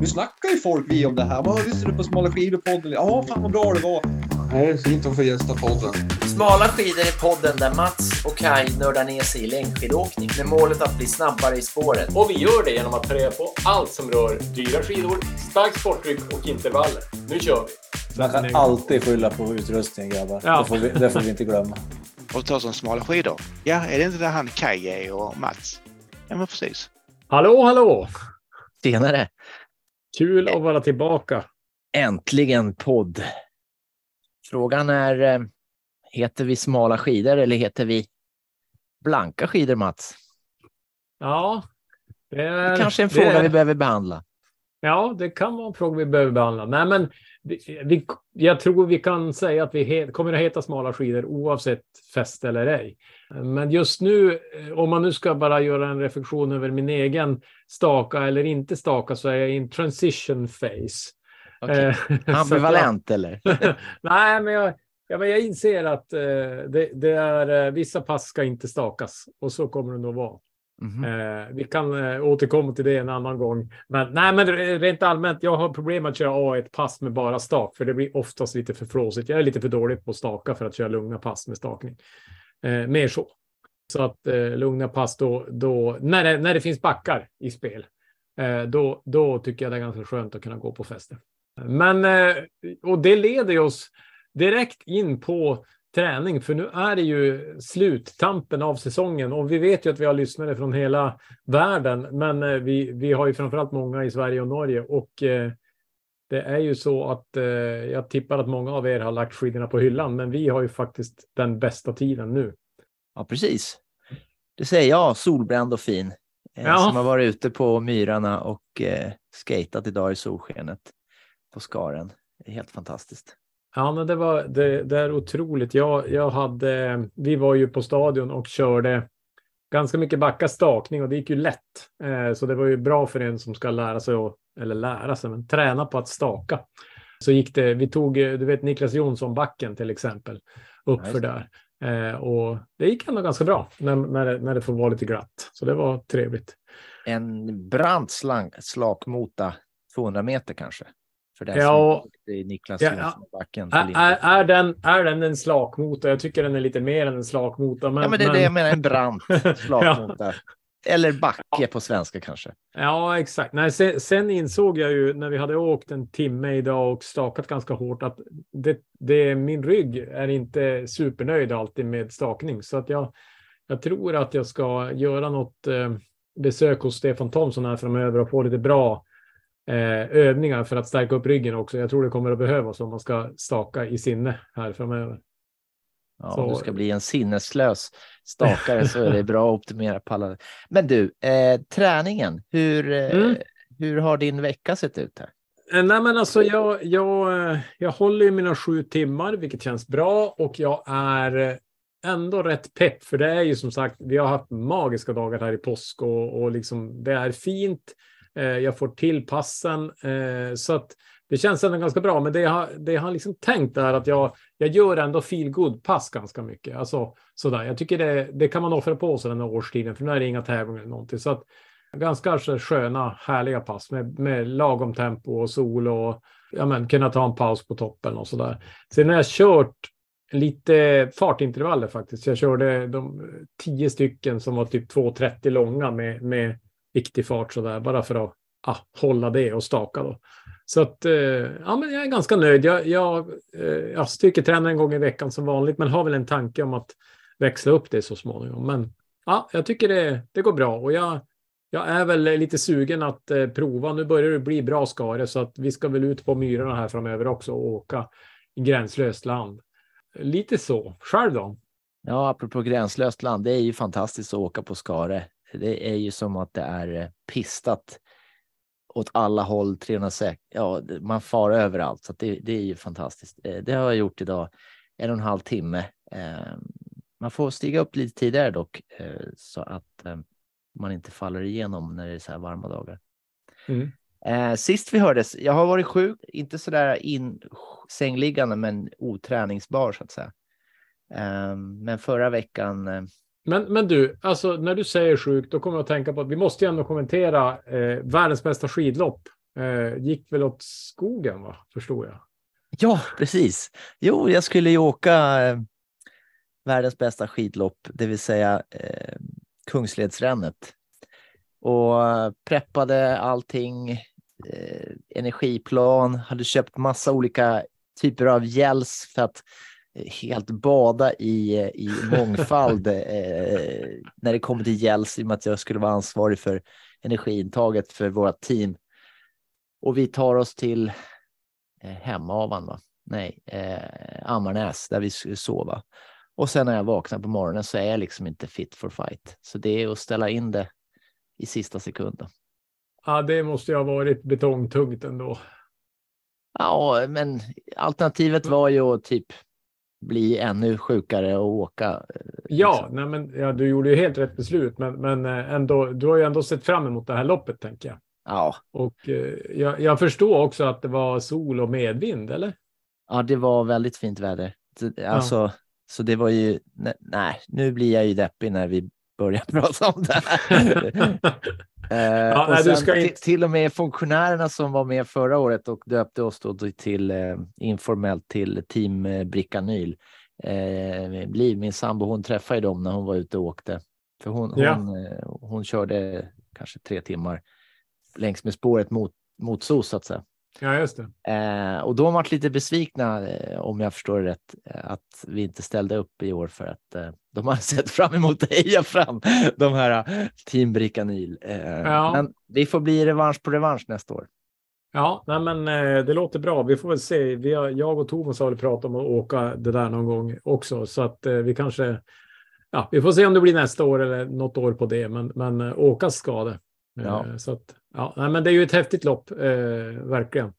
Nu snackar ju folk vi om det här. Vad lyssnar du på Smala skidor-podden? Ja, fan vad bra det var. Nej, det är fint att få gästa podden. Smala skidor är podden där Mats och Kai nördar ner sig i längdskidåkning med målet att bli snabbare i spåret. Och vi gör det genom att ta reda på allt som rör dyra skidor, starkt sporttryck och intervaller. Nu kör vi! Man kan alltid skylla på utrustningen grabbar. Ja. Det, får vi, det får vi inte glömma. och ta som smala skidor. Ja, är det inte där han Kaj är och Mats? Ja, men precis. Hallå, hallå! Senare. Kul att vara tillbaka. Äntligen podd. Frågan är, eh, heter vi smala skidor eller heter vi blanka skidor, Mats? Ja, det är... Det kanske är en fråga är- vi behöver behandla. Ja, det kan vara en fråga vi behöver behandla. Nej, men vi, vi, jag tror vi kan säga att vi he, kommer att heta smala skidor oavsett fest eller ej. Men just nu, eh, om man nu ska bara göra en reflektion över min egen staka eller inte staka, så är jag i en transition phase. Okej. Eh, jag- Ambivalent eller? Nej, men jag, ja, men jag inser att eh, det, det är eh, vissa pass ska inte stakas och så kommer det nog vara. Mhm. Eh, vi kan eh, återkomma till det en annan gång. Men, nej, men rent allmänt, jag har problem att köra A1-pass med bara stak, för det blir oftast lite för flåsigt. Jag är lite för dålig på att staka för att köra lugna pass med stakning. Eh, mer så. Så att eh, lugna pass då, då när, det, när det finns backar i spel, eh, då, då tycker jag det är ganska skönt att kunna gå på fester. Men, eh, och det leder ju oss direkt in på träning, för nu är det ju sluttampen av säsongen och vi vet ju att vi har lyssnare från hela världen, men eh, vi, vi har ju framförallt många i Sverige och Norge och eh, det är ju så att eh, jag tippar att många av er har lagt skidorna på hyllan, men vi har ju faktiskt den bästa tiden nu. Ja, precis. Det säger jag, solbränd och fin. Eh, Ja. Som har varit ute på myrarna och eh, skatat idag i solskenet på Skaren. Det är helt fantastiskt. Ja, men det, var, det, det är otroligt. Jag, jag hade, vi var ju på stadion och körde ganska mycket backa stakning och det gick ju lätt. Eh, så det var ju bra för en som ska lära sig, att, eller lära sig, men träna på att staka. Så gick det, vi tog, eh, du vet Niklas Jonsson backen till exempel, uppför där. Eh, och det gick ändå ganska bra när, när, det, när det får vara lite glatt. Så det var trevligt. En brant slang, slakmota, 200 meter kanske. För den Ja, som i Niklas ja, Jonsson-backen. Är, är, är, den, är den en slakmota? Jag tycker den är lite mer än en slakmota. Men, Ja, men det är det jag menar, en brant slakmota. Eller backe på svenska kanske. Ja, exakt. Nej, sen, sen insåg jag ju när vi hade åkt en timme idag och stakat ganska hårt att det, det, min rygg är inte supernöjd alltid med stakning. Så att jag, jag tror att jag ska göra något eh, besök hos Stefan Thomsson här framöver och få lite bra övningar för att stärka upp ryggen också. Jag tror det kommer att behövas om man ska staka i sinne här framöver. Ja, Så- om du ska bli en sinneslös stakare så är det bra att optimera pallar. Men du, eh, träningen, hur, eh, Mm. hur har din vecka sett ut här? Eh, Nej, men alltså jag, jag, eh, jag håller i mina sju timmar, vilket känns bra och jag är eh, ändå rätt pepp, för det är ju som sagt, vi har haft magiska dagar här i påsk och, och liksom det är fint. Eh, jag får till passen eh, så att det känns ändå ganska bra. Men det jag har, det jag har liksom tänkt är att jag, jag gör ändå feel good pass ganska mycket. Alltså sådär. Jag tycker det, det kan man offra på sig den här årstiden, för nu är det inga tävlingar eller någonting. Så att ganska sköna, härliga pass med, med lagom tempo och sol och ja, men, kunna ta en paus på toppen och sådär. Sen har jag kört lite fartintervaller faktiskt. Jag körde de tio stycken som var typ 2.30 långa med, med riktig fart sådär, bara för att ah, hålla det och staka då. Så att, eh, ja men jag är ganska nöjd. Jag, jag, eh, jag styrketränar en gång i veckan som vanligt, men har väl en tanke om att växla upp det så småningom. Men ja, jag tycker det, det går bra och jag, jag är väl lite sugen att eh, prova. Nu börjar det bli bra skare så att vi ska väl ut på myrarna här framöver också och åka i gränslöst land. Lite så. Själv då? Ja, apropå gränslöst land, det är ju fantastiskt att åka på Skare. Det är ju som att det är eh, pistat åt alla håll, 306. Ja, man far överallt, så det, det är ju fantastiskt. Eh, Det har jag gjort idag, en och en halv timme. Eh, Man får stiga upp lite tidigare dock, eh, så att eh, man inte faller igenom när det är så här varma dagar. Mm. Sist vi hördes, jag har varit sjuk, inte så där in sängliggande, men oträningsbar så att säga. Eh, men förra veckan, men, men du, alltså när du säger sjuk, då kommer jag att tänka på att vi måste ju ändå kommentera eh, världens bästa skidlopp Eh, gick väl åt skogen, va? förstod jag. Ja, precis. Jo, jag skulle ju åka eh, världens bästa skidlopp, det vill säga eh, Kungsledsrännet. Och eh, preppade allting, eh, energiplan, hade köpt massa olika typer av gels för att eh, helt bada i, i mångfald eh, när det kommer till gels i och med att jag skulle vara ansvarig för energiintaget för vårt team. Och vi tar oss till eh, Hemavan, va? Nej, eh, Ammarnäs där vi skulle sova. Och sen när jag vaknar på morgonen så är jag liksom inte fit for fight. Så det är att ställa in det i sista sekunden. Ja, det måste ju ha varit betongtungt ändå. Ja, men alternativet var ju att typ bli ännu sjukare och åka. eh, Ja, liksom. nej, men, ja, du gjorde ju helt rätt beslut, men, men eh, ändå, du har ju ändå sett fram emot det här loppet, tänker jag. Ja, Och eh, jag, jag förstår också att det var sol och medvind, eller? ja, det var väldigt fint väder. Så- Alltså, så det var ju, ne- nej, nu blir jag ju deppig när vi börjar prata om det här. Eh, Ja, och nej, sen inte- Till och med funktionärerna som var med förra året och döpte oss då till eh, informellt till Team eh, Brickanyl. Eh, Liv, min sambo, hon träffade dem när hon var ute och åkte. För hon, Ja. hon, eh, hon körde kanske tre timmar längs med spåret mot, mot SOS så att säga. Ja, just det. Eh, och de varit lite besvikna, eh, om jag förstår det rätt, eh, att vi inte ställde upp i år för att eh, de har sett fram emot att heja fram de här Team Brickanyl. Eh, Ja. Men det får bli revansch på revansch nästa år. Ja, nej, men det låter bra. Vi får väl se. Vi har, jag och Thomas har väl pratat om att åka det där någon gång också, så att vi kanske. Ja, vi får se om det blir nästa år eller något år på det, men, men åka ska det. Ja. Så att, ja, nej, men det är ju ett häftigt lopp, eh, verkligen.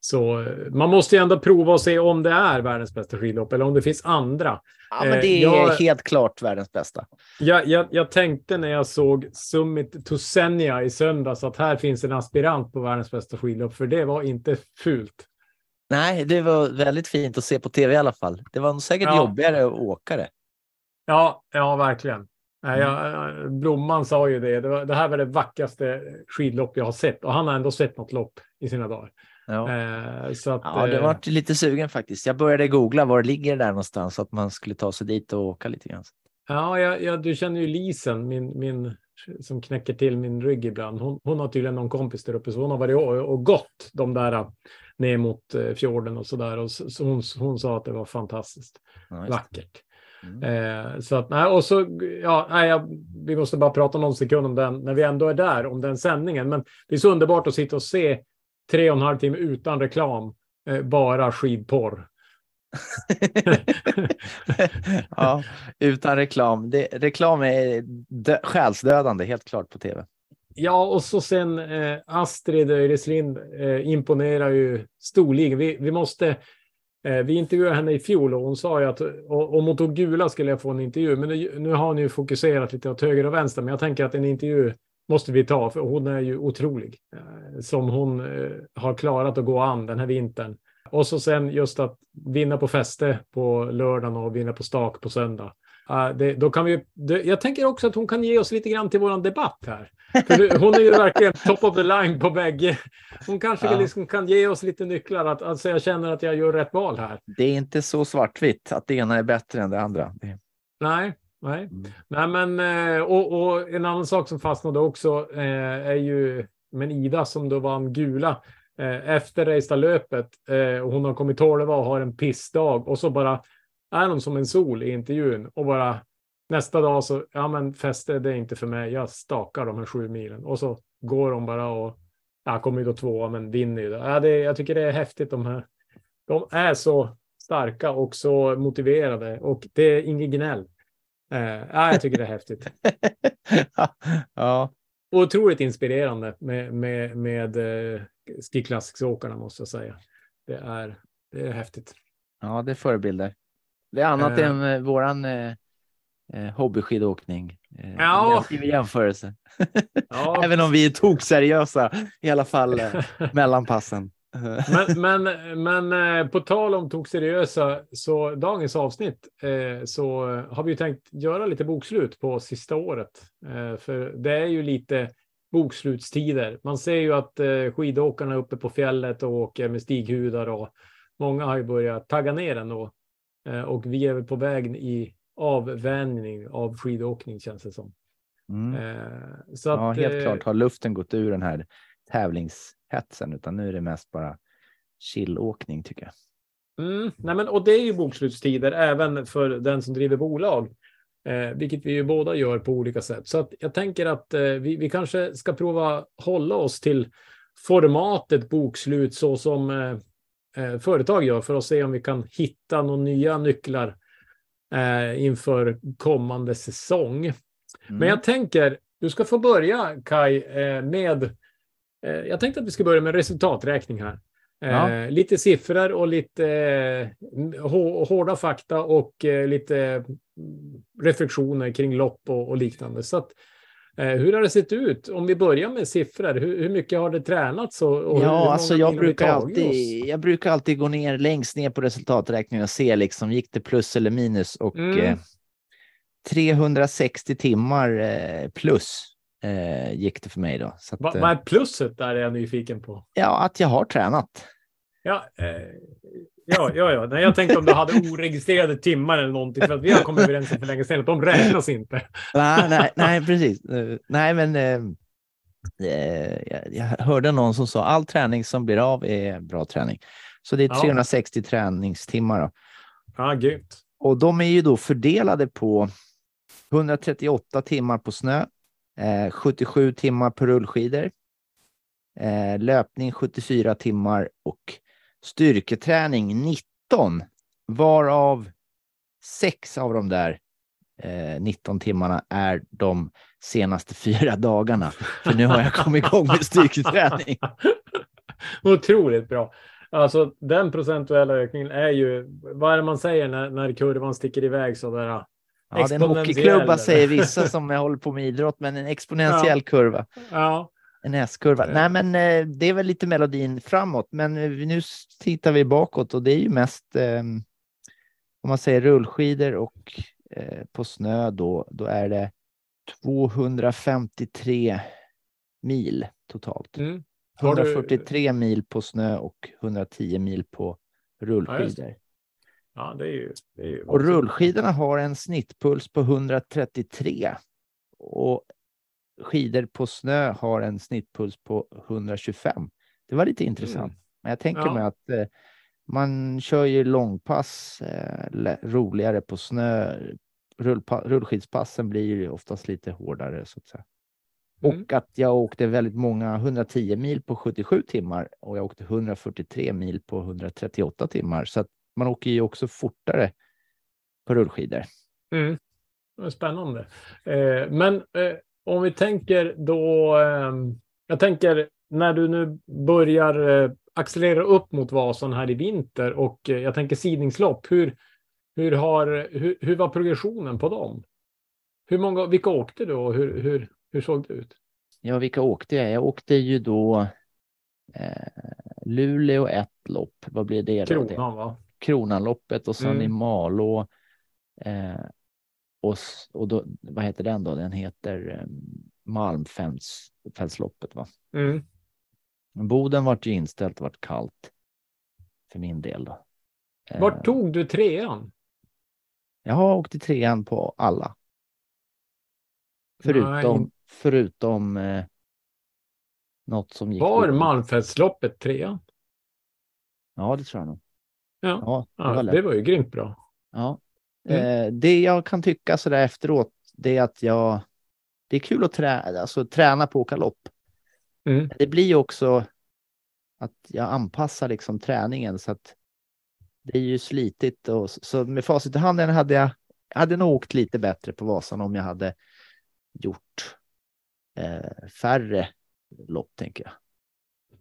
Så eh, man måste ju ändå prova och se om det är världens bästa skidlopp eller om det finns andra. Ja, men Eh, det är jag- helt klart världens bästa. Jag, jag, jag tänkte när jag såg Summit to Senja i söndags att här finns en aspirant på världens bästa skidlopp, för det var inte fult. Nej, det var väldigt fint att se på tv i alla fall. Det var säkert Ja. jobbigare att åka det. Ja, ja verkligen. Nej, jag, Blomman sa ju det. Det, var, det här var det vackraste skidlopp jag har sett och han har ändå sett något lopp i sina dagar. Ja. Eh, så att, Ja, det eh, var lite sugen faktiskt. Jag började googla var det ligger där någonstans så att man skulle ta sig dit och åka lite grann. Ja, ja, ja, du känner ju Lisen, min, min, som knäcker till min rygg ibland. Hon, hon har tydligen någon kompis där uppe, så hon har varit och, och gått de där eh, ner mot eh, fjorden och så där. Och så, så hon, hon sa att det var fantastiskt Ja, vackert. Mm. Eh, så att, nej, och så, ja, nej, vi måste bara prata någon sekund om den, när vi ändå är där, om den sändningen. Men det är så underbart att sitta och se tre och en halv timme utan reklam, eh, bara skidporr. ja, utan reklam. Det, reklam är dö, själsdödande, helt klart på tv. Ja, och så sen eh, Astrid Öreslind eh, imponerar ju storligen. Vi, vi måste, Eh, vi intervjuade henne i fjol och hon sa ju att om hon tog gula skulle jag få en intervju. Men nu, har hon ju fokuserat lite åt höger och vänster, men jag tänker att en intervju måste vi ta, för hon är ju otrolig. Eh, som hon eh, har klarat att gå an den här vintern. Och så sen just att vinna på fäste på lördagen och vinna på stak på söndag. Uh, det, då kan vi, det, jag tänker också att hon kan ge oss lite grann till våran debatt här. För hon är ju verkligen top of the line på bägge. Hon kanske Ja. liksom kan ge oss lite nycklar, att, alltså jag känner att jag gör rätt val här. Det är inte så svartvitt att det ena är bättre än det andra. Det, Nej, nej. Mm. nej men, eh, och, och en annan sak som fastnade också eh, är ju men Ida som då vann gula eh, efter Reistad-löpet. Och hon har kommit tolva och har en pissdag och så bara är hon som en sol i intervjun och bara nästa dag så, ja men fäste det är inte för mig, jag stakar de här sju milen och så går hon bara och, ja kommer ju då tvåa men vinner ju. Ja, det, jag tycker det är häftigt de här, de är så starka och så motiverade och det är inget gnäll. Eh, ja, jag tycker det är häftigt. ja, Otroligt inspirerande med, med, med eh, Ski Classics-åkarna måste jag säga. Det är, det är häftigt. ja, det är förebilder. Det är annat Eh. än eh, våran eh, eh, hobbyskidåkning. Eh, Ja. Jämförelse. Ja, Även om vi är tokseriösa i alla fall eh, mellan passen. men, men, men på tal om tog seriösa, så dagens avsnitt så har vi ju tänkt göra lite bokslut på sista året. För det är ju lite bokslutstider. Man ser ju att skidåkarna är uppe på fjället och åker med stighudar och många har ju börjat tagga ner ändå. Eh, och vi är väl på väg i avvänjning av skidåkning känns det som. Mm. Eh, så Ja, att, helt eh, klart har luften gått ur den här tävlingshetsen, utan nu är det mest bara chillåkning tycker jag. Mm, nej men, och det är ju bokslutstider även för den som driver bolag, eh, vilket vi ju båda gör på olika sätt. Så att jag tänker att eh, vi, vi kanske ska prova hålla oss till formatet bokslut så som eh, företag gör för att se om vi kan hitta några nya nycklar eh, inför kommande säsong. Mm. Men jag tänker, du ska få börja Kai eh, med, eh, jag tänkte att vi ska börja med resultaträkning här. Eh, Ja. Lite siffror och lite eh, hå- hårda fakta och eh, lite mm, reflektioner kring lopp och, liknande. Så eh, hur har det sett ut? Om vi börjar med siffror, hur, hur mycket har det tränats? Och, och Ja, alltså jag brukar, alltid, jag brukar alltid gå ner längst ner på resultaträkningen och se liksom, gick det plus eller minus? Och Mm. eh, 360 timmar eh, plus eh, gick det för mig då. Så att, Va, eh, vad är plusset där är jag nyfiken på? ja, att jag har tränat. Ja, eh, ja, ja, ja. Nej, jag tänkte om du hade oregistrerade timmar eller någonting, för att vi har kommit överens för länge sedan att de räknas inte. nej, nej, nej, precis. Eh, Nej, men eh, eh, jag, hörde någon som sa all träning som blir av är bra träning. Så det är Ja. 360 träningstimmar. Då. Ja, grymt. Och de är ju då fördelade på 138 timmar på snö, eh, 77 timmar på rullskidor, eh, löpning 74 timmar och styrketräning 19, varav sex av de där eh, 19 timmarna är de senaste fyra dagarna. För nu har jag kommit igång med styrketräning. Otroligt bra. Alltså den procentuella ökningen är ju, vad är det man säger när, när kurvan sticker iväg så där? Ja, det är en hockeyklubba säger vissa som håller på med idrott, men en exponentiell kurva. Ja, En S-kurva. Nej, men eh, det är väl lite melodin framåt, men eh, nu tittar vi bakåt och det är ju mest eh, om man säger rullskidor och eh, på snö då, då är det 253 mil totalt. mm. Har du- 143 mil på snö och 110 mil på rullskidor. ja det är ju... Det är ju Och rullskidorna har en snittpuls på 133 och skidor på snö har en snittpuls på 125. Det var lite intressant. Men jag tänker Mm. Ja. mig att eh, man kör ju långpass eh, roligare på snö. Rullpa- rullskidspassen blir ju oftast lite hårdare så att säga. Mm. Och att jag åkte väldigt många 110 mil på 77 timmar och jag åkte 143 mil på 138 timmar. Så att man åker ju också fortare på rullskidor. Mm. Spännande. Eh, men eh, om vi tänker då, eh, jag tänker när du nu börjar eh, accelerera upp mot Vasan här i vinter och eh, jag tänker sidningslopp, hur, hur, har, hur, hur var progressionen på dem? Hur många, vilka åkte du och hur, hur, hur såg det ut? Ja, vilka åkte jag? Jag åkte ju då eh, Luleå ett lopp. Vad blir? Det- Kronan va? Kronanloppet och sen Mm. i Malå. Eh, och, och då, vad heter den då? Den heter eh, Malmfältsloppet. Va? Mm. Boden vart ju inställt, vart kallt för min del. Då. Eh, Vart tog du trean? Jag har åkt i trean på alla. Förutom, Nej. förutom eh, något som gick. Var. Malmfältsloppet trean? Ja, det tror jag nog. Ja, Ja, det var lätt. det var ju grymt bra. Ja. Mm. Eh, det jag kan tycka så där efteråt, det är att jag... Det är kul att trä, alltså, träna på att åka lopp. Mm. Det blir också att jag anpassar liksom träningen så att det är ju slitigt och så med facit i handen hade jag, jag hade nog åkt lite bättre på Vasan om jag hade gjort eh, färre lopp tänker jag.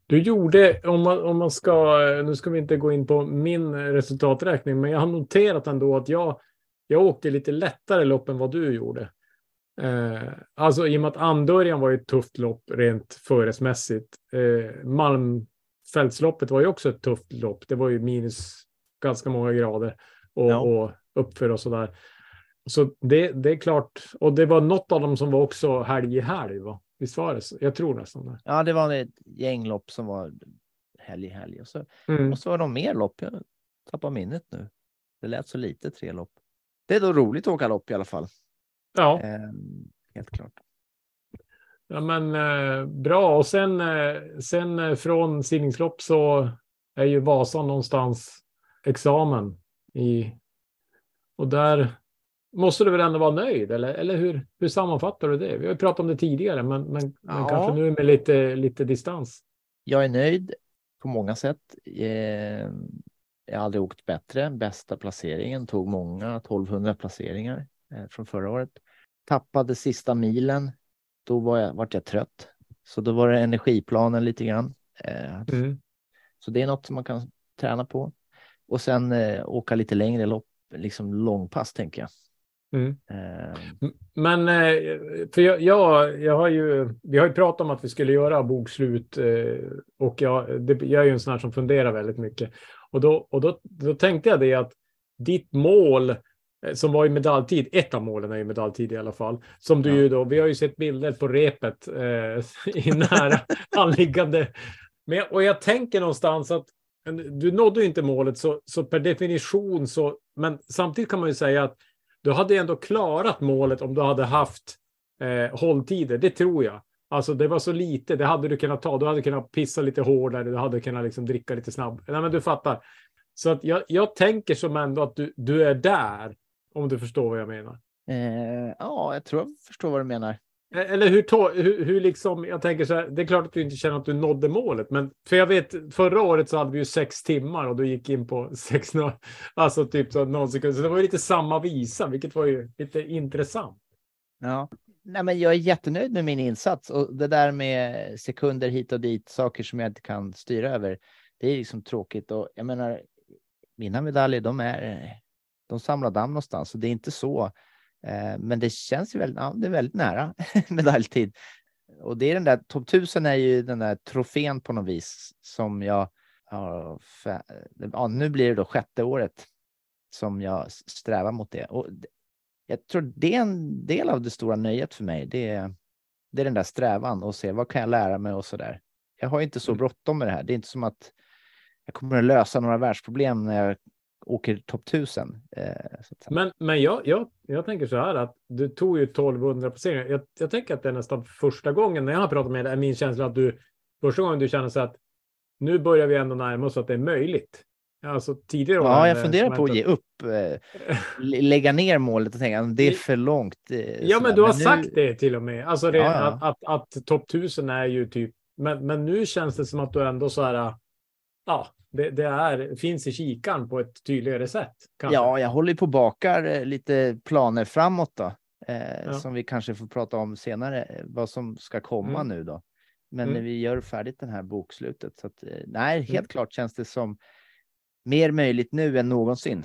Du gjorde, om man, om man ska, nu ska vi inte gå in på min resultaträkning, men jag har noterat ändå att jag, jag åkte lite lättare lopp än vad du gjorde. Eh, alltså i och med att Andörjan var ju ett tufft lopp rent föresmässigt. Eh, Malmfältsloppet var ju också ett tufft lopp. Det var ju minus ganska många grader och, Ja. och uppför och sådär. Så det, det är klart, och det var något av dem som var också helg i helg va? Visst var det så? Jag tror nästan det. Ja, det var ett gäng lopp som var helg i helg och så, Mm. och så var de mer lopp. Jag tappar minnet nu. Det lät så lite, tre lopp. Det är då roligt att åka lopp i alla fall. Ja, Ehm, helt klart. ja, men eh, bra. Och sen, eh, sen eh, från simningslopp så är ju Vasan någonstans examen i. Och där måste du väl ändå vara nöjd, eller, eller hur, hur sammanfattar du det? Vi har ju pratat om det tidigare, men, men, men Ja. kanske nu med lite, lite distans. Jag är nöjd på många sätt. Eh, Jag har aldrig åkt bättre. Bästa placeringen tog många 1200 placeringar eh, från förra året. Tappade sista milen. Då var jag, vart jag trött. Så då var det energiplanen lite grann. Eh, Mm. Så det är något som man kan träna på. Och sen eh, åka lite längre lopp, liksom långpass tänker jag. Mm. Eh, Men eh, för jag, jag, jag har ju, vi har ju pratat om att vi skulle göra bokslut eh, och jag, det, jag är ju en sån här som funderar väldigt mycket. Och då, och då, då tänkte jag det att ditt mål eh, som var i medaljtid, ett av målen är ju medaljtid i alla fall, som du Ja. ju då, vi har ju sett bilder på repet eh, i nära anliggande. Men, och jag tänker någonstans att du nådde inte målet så, så per definition så, men samtidigt kan man ju säga att du hade ändå klarat målet om du hade haft eh, hålltider. Det tror jag. Alltså det var så lite, det hade du kunnat ta. Du hade kunnat pissa lite hårdare, du hade kunnat liksom dricka lite snabbare. Nej, men du fattar. Så att jag, jag tänker som ändå att du, du är där, om du förstår vad jag menar. eh, ja, jag tror jag förstår vad du menar. Eh, eller hur, hur, hur liksom, jag tänker så här, det är klart att du inte känner att du nådde målet, men för jag vet, förra året så hade vi ju sex timmar och du gick in på sex, alltså typ så någon sekund, så det var ju lite samma visa, vilket var ju lite intressant. Ja. Nej, men jag är jättenöjd med min insats och det där med sekunder hit och dit, saker som jag inte kan styra över. Det är liksom tråkigt och jag menar, mina medaljer, de är, de samlar damm någonstans och det är inte så. Eh, men det känns ju väldigt, ja, det är väldigt nära medaljtid. Och det är den där, topp 1000 är ju den där trofén på något vis som jag, ja, ja, nu blir det då sjätte året som jag strävar mot det. Och jag tror det är en del av det stora nöjet för mig. Det är, det är den där strävan och se vad kan jag lära mig och så där. Jag har inte så Mm. bråttom med det här. Det är inte som att jag kommer att lösa några världsproblem när jag åker topp 1000. Eh. Men, men jag, jag, jag tänker så här att du tog ju 1200 placeringar. Jag, jag tänker att det är nästan första gången när jag har pratat med dig är min känsla att du första gången du känner så att nu börjar vi ändå närma oss att det är möjligt. Alltså tidigare Ja, jag funderar på att ge upp, eh, lä- lägga ner målet och tänka det är för långt. eh, Ja, men du har nu- sagt det till och med. Alltså det, Ja, ja. att, att, att topp 1000 är ju typ, men, men nu känns det som att du ändå så här, ja, det, det är, finns i kikan på ett tydligare sätt. kanske. Ja, jag håller på och bakar eh, lite planer framåt då. Eh, Ja. Som vi kanske får prata om senare, eh, vad som ska komma Mm. nu då. Men Mm. när vi gör färdigt det här bokslutet. Så att, eh, nej, helt Mm. klart känns det som mer möjligt nu än någonsin.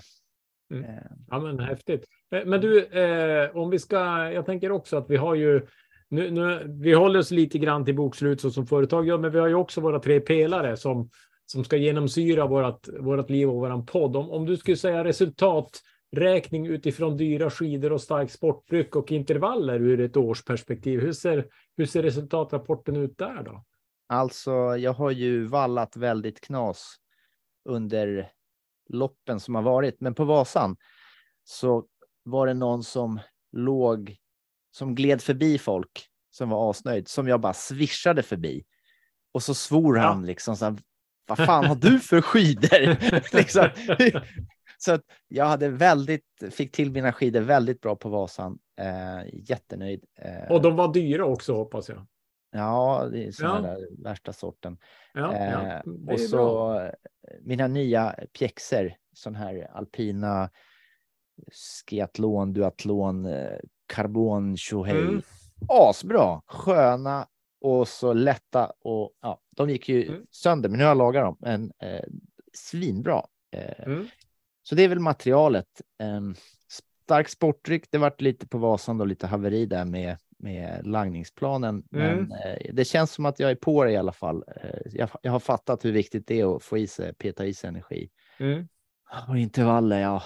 Mm. Eh, Ja, men häftigt. Men du, eh, om vi ska, jag tänker också att vi har ju, nu, nu, vi håller oss lite grann till bokslut så som företag gör, men vi har ju också våra tre pelare som, som ska genomsyra vårt, vårt liv och våran podd. Om, om du skulle säga resultaträkning utifrån dyra skidor och stark sportdryck och intervaller ur ett årsperspektiv, hur ser, hur ser resultatrapporten ut där då? Alltså, jag har ju vallat väldigt knas under loppen som har varit, men på Vasan så var det någon som låg, som gled förbi folk som var asnöjd, som jag bara swishade förbi. Och så svor Ja. han liksom så här, vad fan har du för skidor? liksom. Så att jag hade väldigt, fick till mina skidor väldigt bra på Vasan. Eh, jättenöjd. Eh, Och de var dyra också hoppas jag. Ja, det är sådana Ja. där värsta sorten. Ja, ja. Eh, Det och så bra. mina nya pjäxor, sån här alpina skiathlon, duathlon, eh, carbon tjohej. Mm. Asbra, sköna och så lätta och ja, de gick ju Mm. sönder, men nu har jag lagat dem. Men eh, svinbra. Eh, Mm. Så det är väl materialet. Eh, stark sportdryck, det vart lite på Vasan då, lite haveri där med med langningsplanen. Mm. Men eh, det känns som att jag är på det i alla fall. Eh, jag, jag har fattat hur viktigt det är att få i sig, peta i sig energi. Mm. Och intervaller, ja.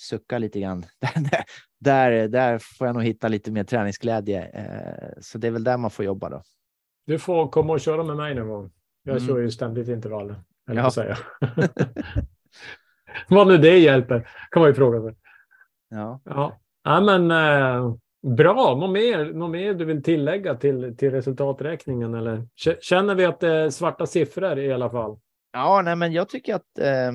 sucka lite grann. Där, där, där får jag nog hitta lite mer träningsglädje. Eh, så det är väl där man får jobba då. Du får komma och köra med mig någon gång. Jag Mm. kör ju ständigt intervaller. Eller Ja. säga. Vad nu det hjälper, kan man ju fråga sig. Ja. Ja, ja men eh, bra. Något mer, något mer du vill tillägga till, till resultaträkningen? Eller? Känner vi att det är svarta siffror i alla fall? Ja, nej, men jag tycker att eh,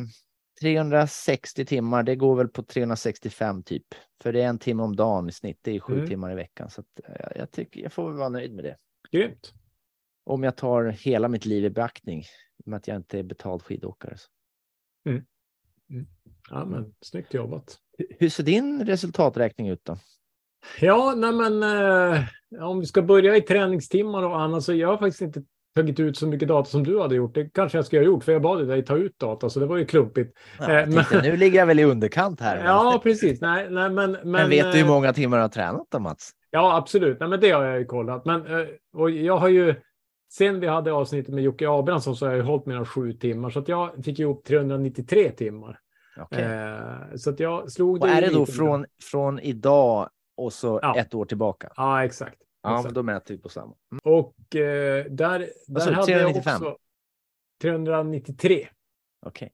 360 timmar, det går väl på 365 typ. För det är en timme om dagen i snitt. Det är sju Mm. timmar i veckan. Så att, eh, jag tycker jag får väl vara nöjd med det. Grymt. Om jag tar hela mitt liv i beaktning. Med att jag inte är betald skidåkare. Så. Ja, men, snyggt jobbat. Hur- ser din resultaträkning ut då? Ja, nej men eh, om vi ska börja i träningstimmar och annat så jag har faktiskt inte tagit ut så mycket data som du hade gjort. Det kanske jag ska ha gjort för jag bad dig ta ut data så det var ju klumpigt. Ja, Eh, tänkte, nu ligger jag väl i underkant här. men- Ja, precis. Nej, nej, men, men, men vet du hur eh, många timmar du har tränat då Mats? Ja, absolut. Nej, men det har jag ju kollat. Men, eh, och jag har ju, sen vi hade avsnittet med Jocke Abrahamsson så har jag hållit mina sju timmar. Så att jag fick ihop 393 timmar. Okej. Eh, så att jag slog Och är det då lite grann. från, från idag och så Ja. ett år tillbaka? Ja, exakt. Ja, exakt. då mäter vi på samma. Mm. Och eh, där, där hade 395? jag också 393. Okej.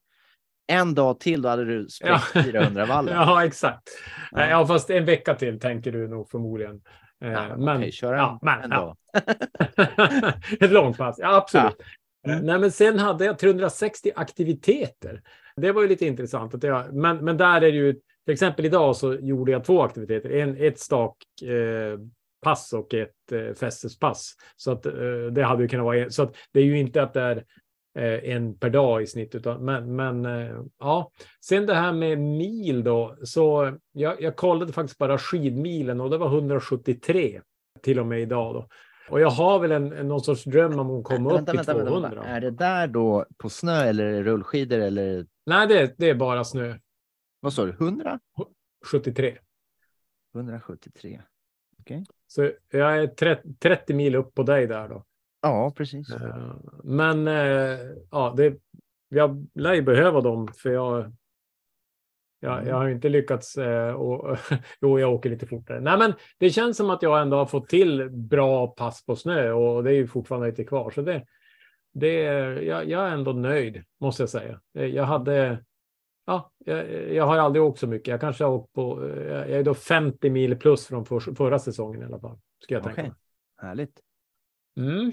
En dag till, då hade du Ja. spräckt 400 vallen. Ja, exakt. Ja. Ja. fast en vecka till tänker du nog förmodligen. Eh, Ja, men, Okej, köra ja, en, men, en ja. Ett långpass, ja absolut. Mm. Eh, Nej, men sen hade jag 360 aktiviteter. Det var ju lite intressant. Att jag, men, men där är det ju, till exempel idag så gjorde jag två aktiviteter. En, ett stak eh, och ett eh, fästespass. Så att eh, det hade ju kunnat vara en, Så att det är ju inte att det är en per dag i snitt. Utan, men men eh, ja, sen det här med mil då. Så jag, jag kollade faktiskt bara skidmilen och det var 173 till och med idag då. Och jag har väl en, en någon sorts dröm om att komma upp Vänta, i vänta, 200. vänta, vänta. Är det där då på snö eller rullskidor eller Nej, det, det är bara snö. vad sa du? 100? 73. 173. Så jag är 30, 30 mil upp på dig där då. Ja, precis. Eh, Men eh, ja, det, jag lär ju behöva dem för jag, jag, jag har ju inte lyckats eh, och jo, jag åker lite fortare. Nej, men det känns som att jag ändå har fått till bra pass på snö och det är ju fortfarande lite kvar. Så det, det, jag, jag är ändå nöjd måste jag säga. Jag hade, ja, jag, jag har aldrig åkt så mycket. Jag kanske har åkt på, jag är då 50 mil plus från för, förra säsongen i alla fall. Ska jag tänka Okej. mig. Härligt. Mm.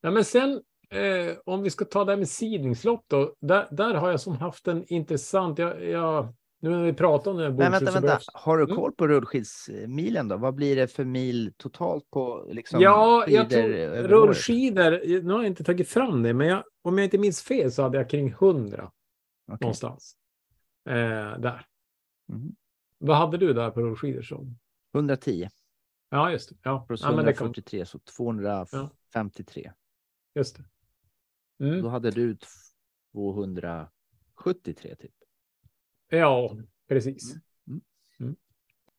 Ja, men sen eh, om vi ska ta det här med sidningslopp då. Där, där har jag som haft en intressant, jag, jag, nu när vi pratar om det här Men vänta, så vänta. behövs- Har du Mm. koll på rullskidsmilen då? Vad blir det för mil totalt på liksom, Ja, jag tror rullskidor, nu har jag inte tagit fram det, men jag, om jag inte minns fel så hade jag kring 100 Okej. någonstans. Eh, där. Mhm. Vad hade du där på rullskidor? Som? 110 Ja, just det. Ja, plus ja men det kan, 143 så 253. just det. Mm. Då hade du 273 typ. Ja, precis. Mm. Mm.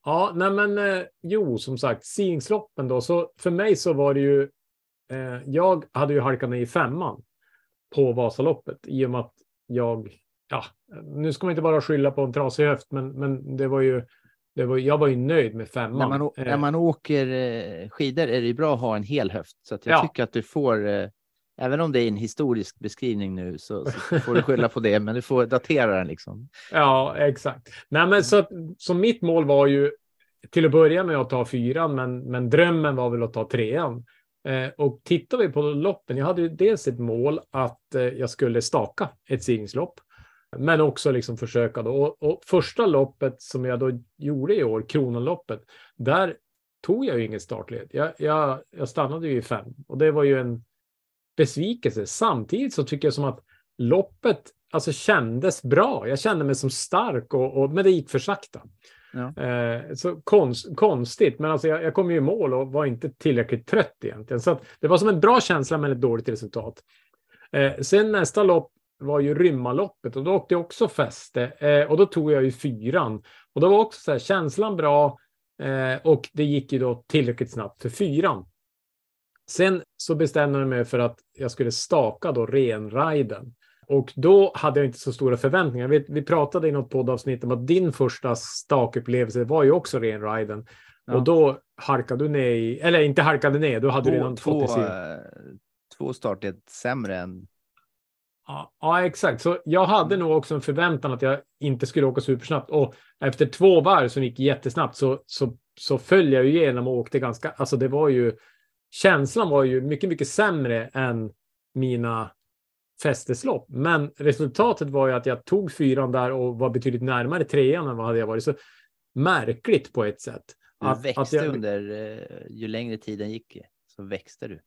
Ja, nej men eh, jo, som sagt, sidningsloppen då. Så för mig så var det ju, eh, jag hade ju halkat ner i femman på Vasaloppet i och med att jag, ja, nu ska man inte bara skylla på en trasig höft, men, men det var ju, var, jag var ju nöjd med femman. När man, Eh, när man åker eh, skidor är det ju bra att ha en hel höft. Så jag Ja. tycker att du får, eh, även om det är en historisk beskrivning nu, så, så får du skylla på det, men du får datera den liksom. Ja, exakt. Nej, men så, så mitt mål var ju till att börja med att ta fyran, men, men drömmen var väl att ta trean. Eh, och tittar vi på loppen, jag hade ju dels ett mål att eh, jag skulle staka ett signingslopp, men också liksom försöka då. Och, och första loppet som jag då gjorde i år, Kronanloppet, där tog jag ju ingen startled. Jag, jag, jag stannade ju i fem och det var ju en besvikelse. Samtidigt så tycker jag som att loppet alltså kändes bra. Jag kände mig som stark, och, och, men det gick för sakta. Ja. Eh, så konst, konstigt, men alltså jag, jag kom ju i mål och var inte tillräckligt trött egentligen. Så det var som en bra känsla men ett dåligt resultat. Eh, sen nästa lopp var ju Rymmaloppet och då åkte jag också fäste eh, och då tog jag ju fyran. Och då var också så här, känslan bra eh, och det gick ju då tillräckligt snabbt för fyran. Sen så bestämde jag mig för att jag skulle staka då renriden. Och då hade jag inte så stora förväntningar. Vi, vi pratade i något poddavsnitt om att din första stakupplevelse var ju också renriden. Ja. Och då halkade du ner i, eller inte halkade ner, då hade du Två, redan två, fått i eh, två startled sämre än... Ja, exakt. Så jag hade nog också en förväntan att jag inte skulle åka supersnabbt. Och efter två varv som gick jättesnabbt så, så, så föll jag ju igenom och åkte ganska... Alltså det var ju... Känslan var ju mycket, mycket sämre än mina fästeslopp. Men resultatet var ju att jag tog fyran där och var betydligt närmare trean än vad hade jag varit. Så märkligt på ett sätt. Du växte att jag- under, eh, ju längre tiden gick, så växte du.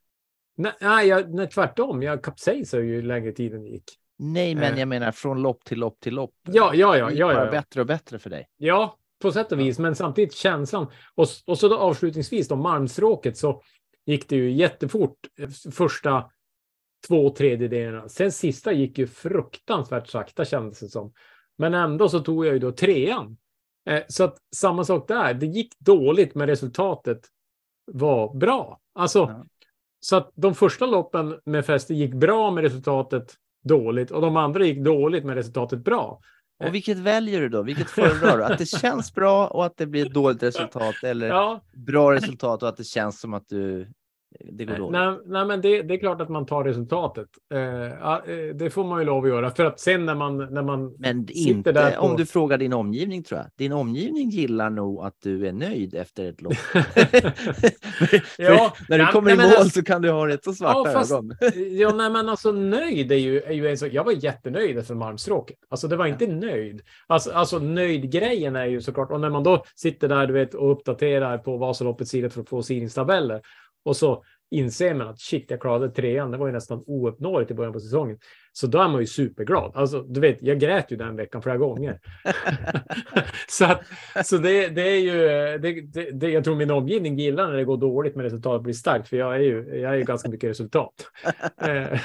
Nej, nej, jag, nej tvärtom. Jag kapsejsade ju längre tiden gick. Nej, men Eh. jag menar från lopp till lopp till lopp. Ja, ja, ja, Det ja, ja, ja. bättre och bättre för dig. Ja, på sätt och vis, men samtidigt känslan. Och, och så då avslutningsvis då Malmstråket så gick det ju jättefort eh, första två tredjedelarna. Sen sista gick ju fruktansvärt sakta kändes det som. Men ändå så tog jag ju då trean. Eh, så att samma sak där. Det gick dåligt men resultatet var bra. Alltså, Ja. Så att de första loppen med fäste gick bra med resultatet dåligt och de andra gick dåligt med resultatet bra. Och vilket väljer du då? Vilket föredrar du? Att det känns bra och att det blir ett dåligt resultat eller Ja, bra resultat och att det känns som att du, det går dåligt? Nej, nej men det, det är klart att man tar resultatet. Eh, ja, eh, det får man ju lov att göra. För att sen när man... När man Men sitter inte där på- om du frågar din omgivning tror jag. Din omgivning gillar nog att du är nöjd efter ett lopp. Ja, När du nej, kommer i nej, mål men alltså- så kan du ha rätt så svarta Ja, fast- ögon. ja, nej, men alltså nöjd är ju, är ju en sak. Jag var jättenöjd efter Malmstråket. Alltså det var inte nöjd. Alltså, alltså nöjd-grejen är ju såklart, och när man då sitter där du vet, och uppdaterar på Vasaloppets sida för att få sidningstabeller och så inser man att shit, jag klarade trean. Det var ju nästan ouppnåeligt i början på säsongen. Så då är man ju superglad. Alltså, du vet, jag grät ju den veckan flera gånger. så att, så det, det är ju, det, det, det, jag tror min omgivning gillar när det går dåligt men resultatet blir starkt, för jag är ju, jag är ju ganska mycket resultat. Eh,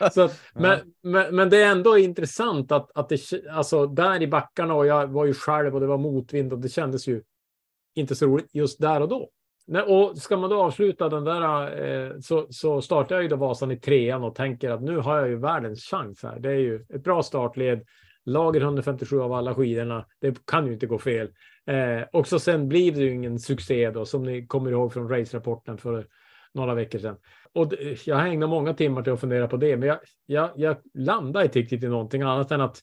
så att, men, men, men det är ändå intressant att, att det, alltså där i backarna och jag var ju själv och det var motvind och det kändes ju inte så roligt just där och då. Nej, och ska man då avsluta den där eh, så, så startar jag ju då Vasan i trean och tänker att nu har jag ju världens chans här. Det är ju ett bra startled. Lager 157 av alla skidorna. Det kan ju inte gå fel. Eh, och så sen blir det ju ingen succé då som ni kommer ihåg från race-rapporten för några veckor sedan. Och jag har ägnat många timmar till att fundera på det, men jag, jag, jag landar inte riktigt i någonting annat än att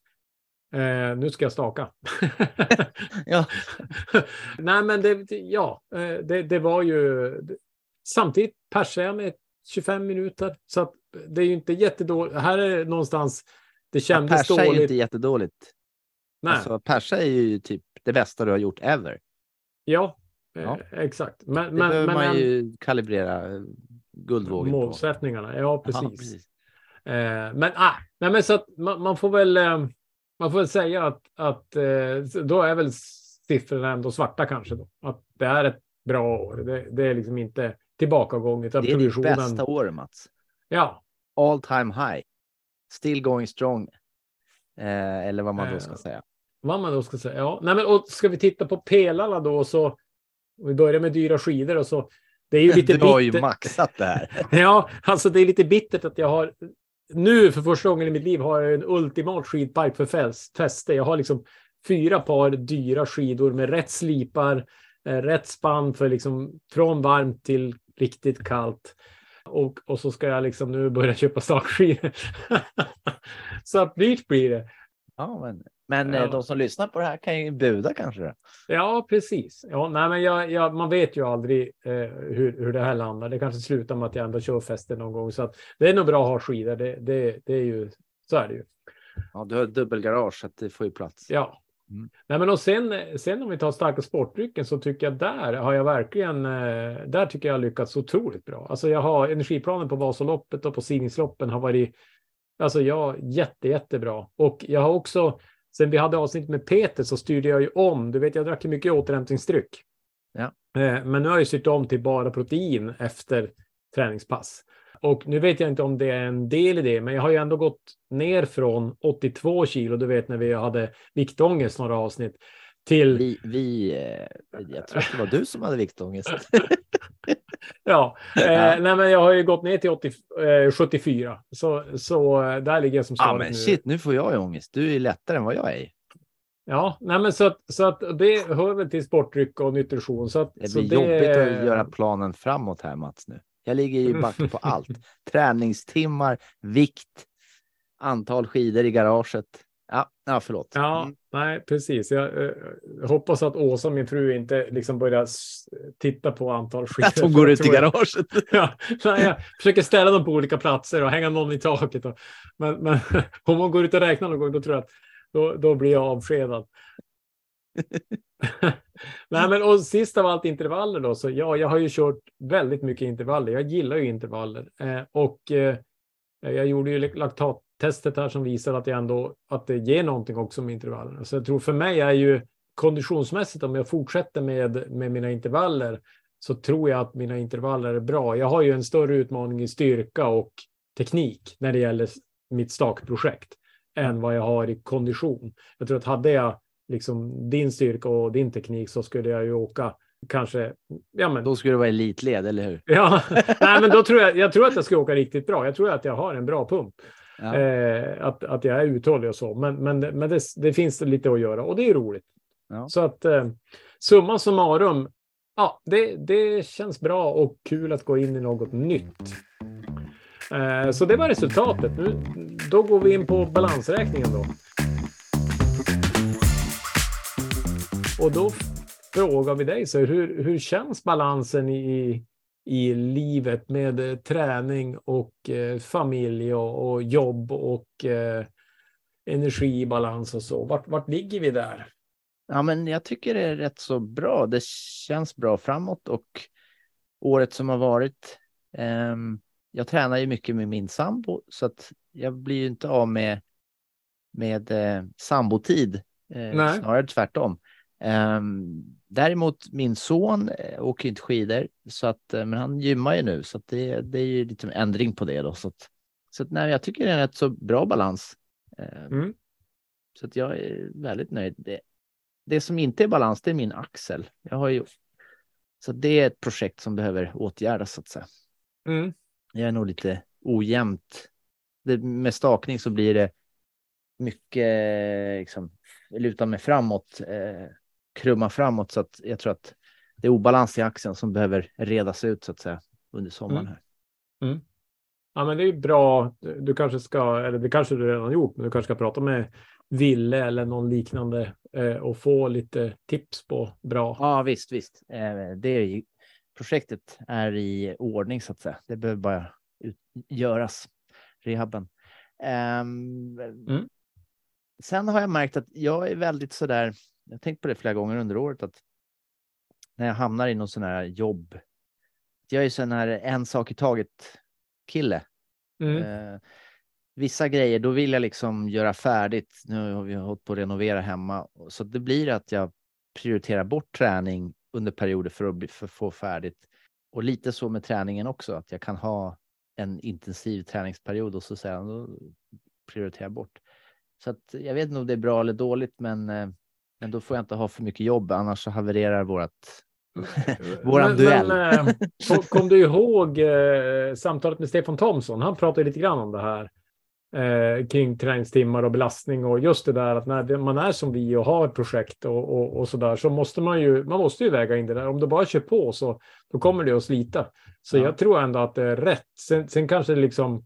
eh, nu ska jag staka. Ja. Nej, men det, ja, eh, det, det var ju samtidigt persade jag med 25 minuter, så att det är ju inte jättedåligt. Här är det någonstans. Det kändes Persa är ju dåligt. inte jättedåligt. Nej, Alltså, persa är ju typ det bästa du har gjort ever. ja, eh, Ja. exakt. Men, Det men, behöver men man ju kalibrera eh, guldvågen på. målsättningarna. Ja, precis. Ja, precis. Eh, men, ah, nej, men så att man, man får väl. Man får väl säga att, att eh, då är väl siffrorna ändå svarta kanske då. Att det är ett bra år. Det, det är liksom inte tillbakagång utan Det är ditt bästa år, Mats. Ja, All time high. Still going strong. Eh, eller vad man då ska Eh, säga. vad man då ska säga. Ja, nej, men och ska vi titta på pelarna då så. Vi börjar med dyra skidor och så. Det är ju lite Du har ju bitter- maxat det här. Ja, alltså det är lite bittert att jag har nu för första gången i mitt liv har jag en ultimat skidpipe för fäste. Jag har liksom fyra par dyra skidor med rätt slipar, eh, rätt spann för liksom från varmt till riktigt kallt. Och, och så ska jag liksom nu börja köpa stakskidor. så att dyrt blir det. Ja, men men eh, Ja. de som lyssnar på det här kan ju buda kanske. Ja, precis. Ja, nej, men jag, jag, man vet ju aldrig eh, hur, hur det här landar. Det kanske slutar med att jag ändå kör fäste någon gång. Så att det är nog bra att ha skidor. Det, det, det är ju, så är det ju. Ja, du har dubbelgarage så att det får ju plats. Ja. Mm. Nej, men och sen, sen om vi tar starka sportdrycken så tycker jag där har jag verkligen, eh, där tycker jag har lyckats otroligt bra. Alltså jag har energiplanen på Vasaloppet och på sidningsloppen har varit, alltså jag jätte, jättebra. Och jag har också, sen vi hade avsnitt med Peter så styrde jag ju om, du vet jag drack ju mycket återhämtningsdryck. Ja. Eh, Men nu har jag ju styrt om till bara protein efter träningspass. Och nu vet jag inte om det är en del i det, men jag har ju ändå gått ner från 82 kilo, du vet när vi hade viktångest några avsnitt, till Vi, vi, eh, jag tror att det var du som hade viktångest. Ja, eh, nej, men jag har ju gått ner till 80, eh, 74. Så, så eh, där ligger jag som Ja, stadigt men nu. shit, nu får jag ju ångest. Du är lättare än vad jag är. Ja, nej, men så, att, så att det hör väl till sportdryck och nutrition. Så att, Det blir jobbigt att göra planen framåt här Mats nu. Jag ligger ju back på allt. Träningstimmar, vikt, antal skidor i garaget. Ja, ja förlåt. Ja, Mm. nej, precis. Jag eh, hoppas att Åsa, min fru, inte liksom börjar titta på antal skidor. Att hon går ut i garaget. Ja, nej, jag försöker ställa dem på olika platser och hänga någon i taket. Och, men, men om hon går ut och räknar någon gång, då tror jag att då, då blir jag avskedad. nej, men och sist av allt intervaller då, så ja, jag har ju kört väldigt mycket intervaller. Jag gillar ju intervaller eh, och eh, jag gjorde ju laktattestet här som visar att jag ändå att det ger någonting också med intervallerna. Så jag tror för mig är ju konditionsmässigt om jag fortsätter med med mina intervaller så tror jag att mina intervaller är bra. Jag har ju en större utmaning i styrka och teknik när det gäller mitt stakprojekt än vad jag har i kondition. Jag tror att hade jag liksom din styrka och din teknik så skulle jag ju åka kanske, ja men Då skulle det vara elitled, eller hur? Ja, nej, men då tror jag, jag tror att jag ska åka riktigt bra. Jag tror att jag har en bra pump. Ja. Eh, att, att jag är uthållig och så. Men, men, men det, det finns lite att göra och det är roligt. Ja. Så att eh, summa summarum. Ja, det, det känns bra och kul att gå in i något nytt. Eh, så det var resultatet. Nu, då går vi in på balansräkningen då. Och då frågar vi dig, så hur, hur känns balansen i, i livet med eh, träning och eh, familj och, jobb och eh, energibalans och så? Vart, vart ligger vi där? Ja, men jag tycker det är rätt så bra. Det känns bra framåt och året som har varit. ehm, jag tränar ju mycket med min sambo så att jag blir ju inte av med med eh, sambotid. Eh, snarare tvärtom. Ehm, däremot min son eh, åker inte skidor så att eh, men han gymmar ju nu så att det, det är ju lite ändring på det då så att så att, nej, jag tycker det är en rätt så bra balans. Ehm, Mm. Så att jag är väldigt nöjd. Det, det som inte är balans, det är min axel. Jag har ju, så det är ett projekt som behöver åtgärdas så att säga. Mm. Jag är nog lite ojämnt. Det, med stakning så blir det mycket liksom, luta mig framåt, eh, krumma framåt så att jag tror att det är obalans i axeln som behöver redas ut så att säga under sommaren Mm. här. Ja, men det är bra. Du kanske ska, eller det kanske du redan gjort, men du kanske ska prata med Ville eller någon liknande eh, och få lite tips på bra. Ja, visst, visst. Eh, det är ju, projektet är i ordning så att säga. Det behöver bara ut, göras, rehabben. Ehm, Mm. Sen har jag märkt att jag är väldigt så där, jag har tänkt på det flera gånger under året, att när jag hamnar i någon sån här jobb, jag är sån här en sak i taget kille. Mm. Eh, vissa grejer, då vill jag liksom göra färdigt. Nu har vi hållit på att renovera hemma, så det blir att jag prioriterar bort träning under perioder för att, för få färdigt. Och lite så med träningen också, att jag kan ha en intensiv träningsperiod och så sedan jag bort. Så att jag vet inte om det är bra eller dåligt, men, eh, men då får jag inte ha för mycket jobb, annars så havererar vårat Våran Men- duell. Men, eh, kom, du ihåg eh, samtalet med Stefan Thomsson? Han pratade lite grann om det här eh, kring träningstimmar och belastning och just det där att när man är som vi och har ett projekt och, och, och så där så måste man ju, man måste ju väga in det där. Om du bara kör på så då kommer det att slita. Så Ja. jag tror ändå att det är rätt. Sen, sen kanske det liksom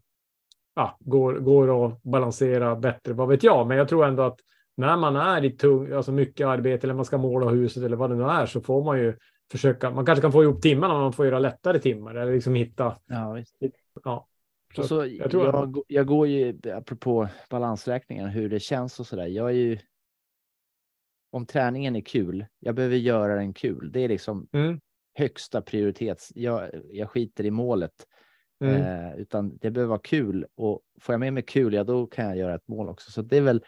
ja, går, går att balansera bättre, vad vet jag. Men jag tror ändå att när man är i tung, alltså mycket arbete eller man ska måla huset eller vad det nu är så får man ju försöka, man kanske kan få ihop timmarna man får göra lättare timmar eller liksom hitta. Ja, visst. Ja. Och så jag, tror jag, jag går ju, apropå balansräkningen, hur det känns och så där. Jag är ju, om träningen är kul, jag behöver göra den kul. Det är liksom Mm. högsta prioritet. Jag, jag skiter i målet, Mm. eh, utan det behöver vara kul. Och får jag med mig kul, ja då kan jag göra ett mål också. Så det är väl,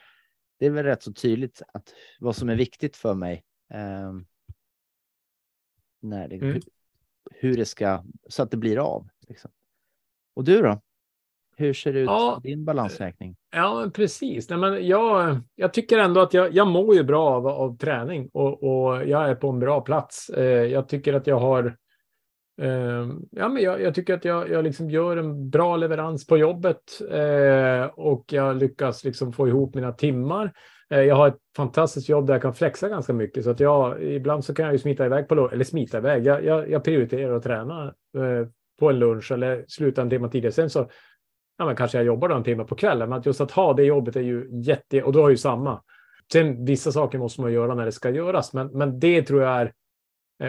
det är väl rätt så tydligt att vad som är viktigt för mig. ehm, när det, Mm. hur det ska, så att det blir av. Liksom. Och du då? Hur ser det ut Ja. din balansräkning? Ja, men precis. Nej, men jag, jag tycker ändå att jag, jag mår ju bra av, av träning och, och jag är på en bra plats. Eh, jag tycker att jag har eh, Ehm, ja, men jag, jag tycker att jag, jag liksom gör en bra leverans på jobbet eh, och jag lyckas liksom få ihop mina timmar. Eh, jag har ett fantastiskt jobb där jag kan flexa ganska mycket så att jag ibland så kan jag ju smita iväg på lo- eller smita iväg. Jag, jag, jag prioriterar att träna eh, på en lunch eller sluta en timme tidigare. Sen så ja, men kanske jag jobbar en timme på kvällen, men att just att ha det jobbet är ju jätte, och då har ju samma. Sen vissa saker måste man göra när det ska göras, men, men det tror jag är